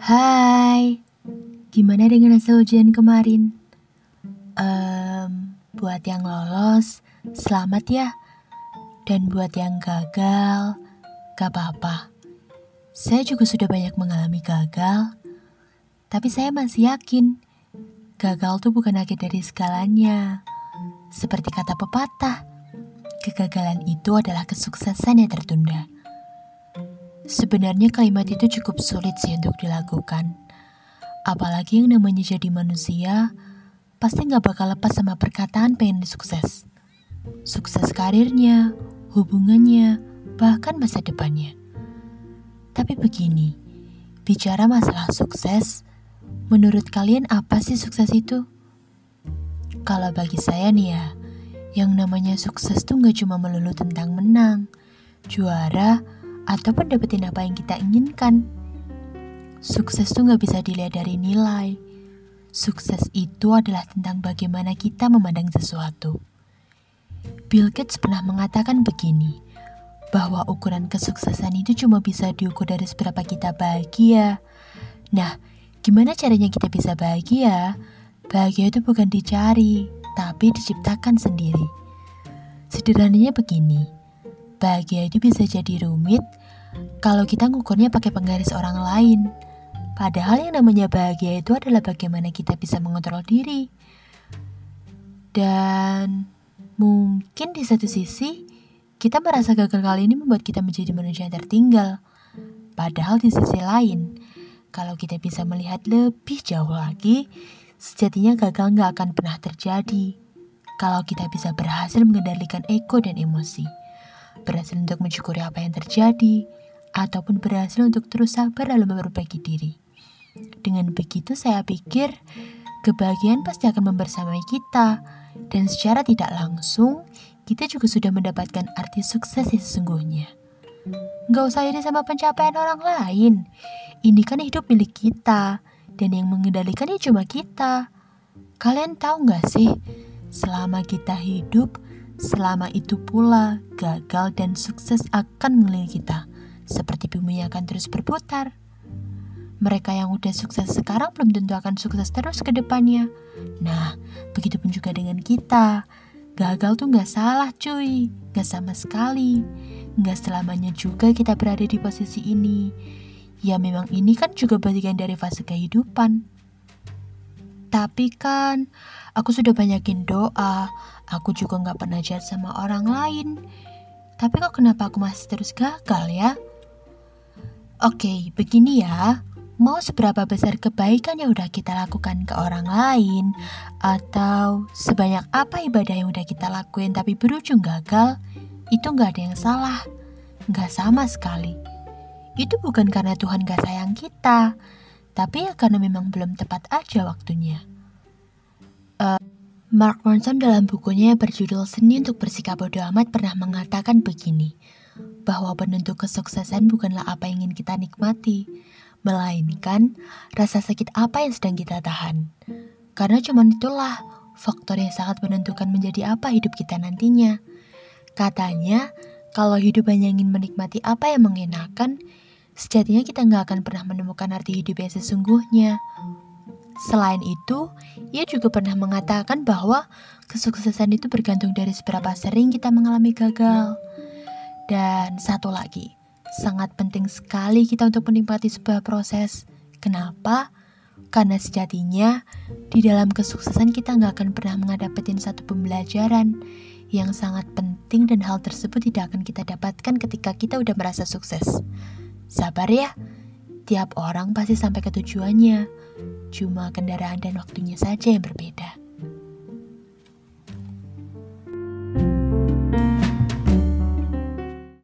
Hai, gimana dengan hasil ujian kemarin? Um, buat yang lolos, selamat ya. Dan buat yang gagal, gak apa-apa. Saya juga sudah banyak mengalami gagal, tapi saya masih yakin gagal tuh bukan akhir dari segalanya. Seperti kata pepatah, kegagalan itu adalah kesuksesan yang tertunda. Sebenarnya kalimat itu cukup sulit sih untuk dilakukan. Apalagi yang namanya jadi manusia, pasti nggak bakal lepas sama perkataan pengen sukses. Sukses karirnya, hubungannya, bahkan masa depannya. Tapi begini, bicara masalah sukses, menurut kalian apa sih sukses itu? Kalau bagi saya nih ya, yang namanya sukses tuh nggak cuma melulu tentang menang, juara, ataupun dapetin apa yang kita inginkan. Sukses tuh gak bisa dilihat dari nilai. Sukses itu adalah tentang bagaimana kita memandang sesuatu. Bill Gates pernah mengatakan begini, bahwa ukuran kesuksesan itu cuma bisa diukur dari seberapa kita bahagia. Nah, gimana caranya kita bisa bahagia? Bahagia itu bukan dicari, tapi diciptakan sendiri. Sederhananya begini, bahagia itu bisa jadi rumit kalau kita ngukurnya pakai penggaris orang lain. Padahal yang namanya bahagia itu adalah bagaimana kita bisa mengontrol diri. Dan mungkin di satu sisi, kita merasa gagal kali ini membuat kita menjadi manusia yang tertinggal. Padahal di sisi lain, kalau kita bisa melihat lebih jauh lagi, sejatinya gagal nggak akan pernah terjadi. Kalau kita bisa berhasil mengendalikan ego dan emosi, berhasil untuk mensyukuri apa yang terjadi, ataupun berhasil untuk terus sabar dalam memperbaiki diri. Dengan begitu saya pikir kebahagiaan pasti akan membersamai kita dan secara tidak langsung kita juga sudah mendapatkan arti sukses yang sesungguhnya. Gak usah iri sama pencapaian orang lain. Ini kan hidup milik kita dan yang mengendalikannya cuma kita. Kalian tahu gak sih, selama kita hidup, selama itu pula gagal dan sukses akan mengelilingi kita seperti bumi yang akan terus berputar. Mereka yang udah sukses sekarang belum tentu akan sukses terus ke depannya. Nah, begitu pun juga dengan kita. Gagal tuh gak salah cuy, gak sama sekali. Gak selamanya juga kita berada di posisi ini. Ya memang ini kan juga bagian dari fase kehidupan. Tapi kan, aku sudah banyakin doa, aku juga gak pernah jahat sama orang lain. Tapi kok kenapa aku masih terus gagal ya? Oke, begini ya. Mau seberapa besar kebaikan yang udah kita lakukan ke orang lain, atau sebanyak apa ibadah yang udah kita lakuin tapi berujung gagal, itu nggak ada yang salah. Nggak sama sekali. Itu bukan karena Tuhan gak sayang kita, tapi ya karena memang belum tepat aja waktunya. Uh, Mark Ronson dalam bukunya yang berjudul Seni untuk Bersikap Bodoh Amat pernah mengatakan begini, bahwa penentu kesuksesan bukanlah apa yang ingin kita nikmati, melainkan rasa sakit apa yang sedang kita tahan. Karena cuma itulah faktor yang sangat menentukan menjadi apa hidup kita nantinya. Katanya, kalau hidup hanya ingin menikmati apa yang mengenakan, sejatinya kita nggak akan pernah menemukan arti hidup yang sesungguhnya. Selain itu, ia juga pernah mengatakan bahwa kesuksesan itu bergantung dari seberapa sering kita mengalami gagal. Dan satu lagi, sangat penting sekali kita untuk menikmati sebuah proses. Kenapa? Karena sejatinya di dalam kesuksesan kita nggak akan pernah menghadapatin satu pembelajaran yang sangat penting dan hal tersebut tidak akan kita dapatkan ketika kita udah merasa sukses. Sabar ya, tiap orang pasti sampai ke tujuannya. Cuma kendaraan dan waktunya saja yang berbeda.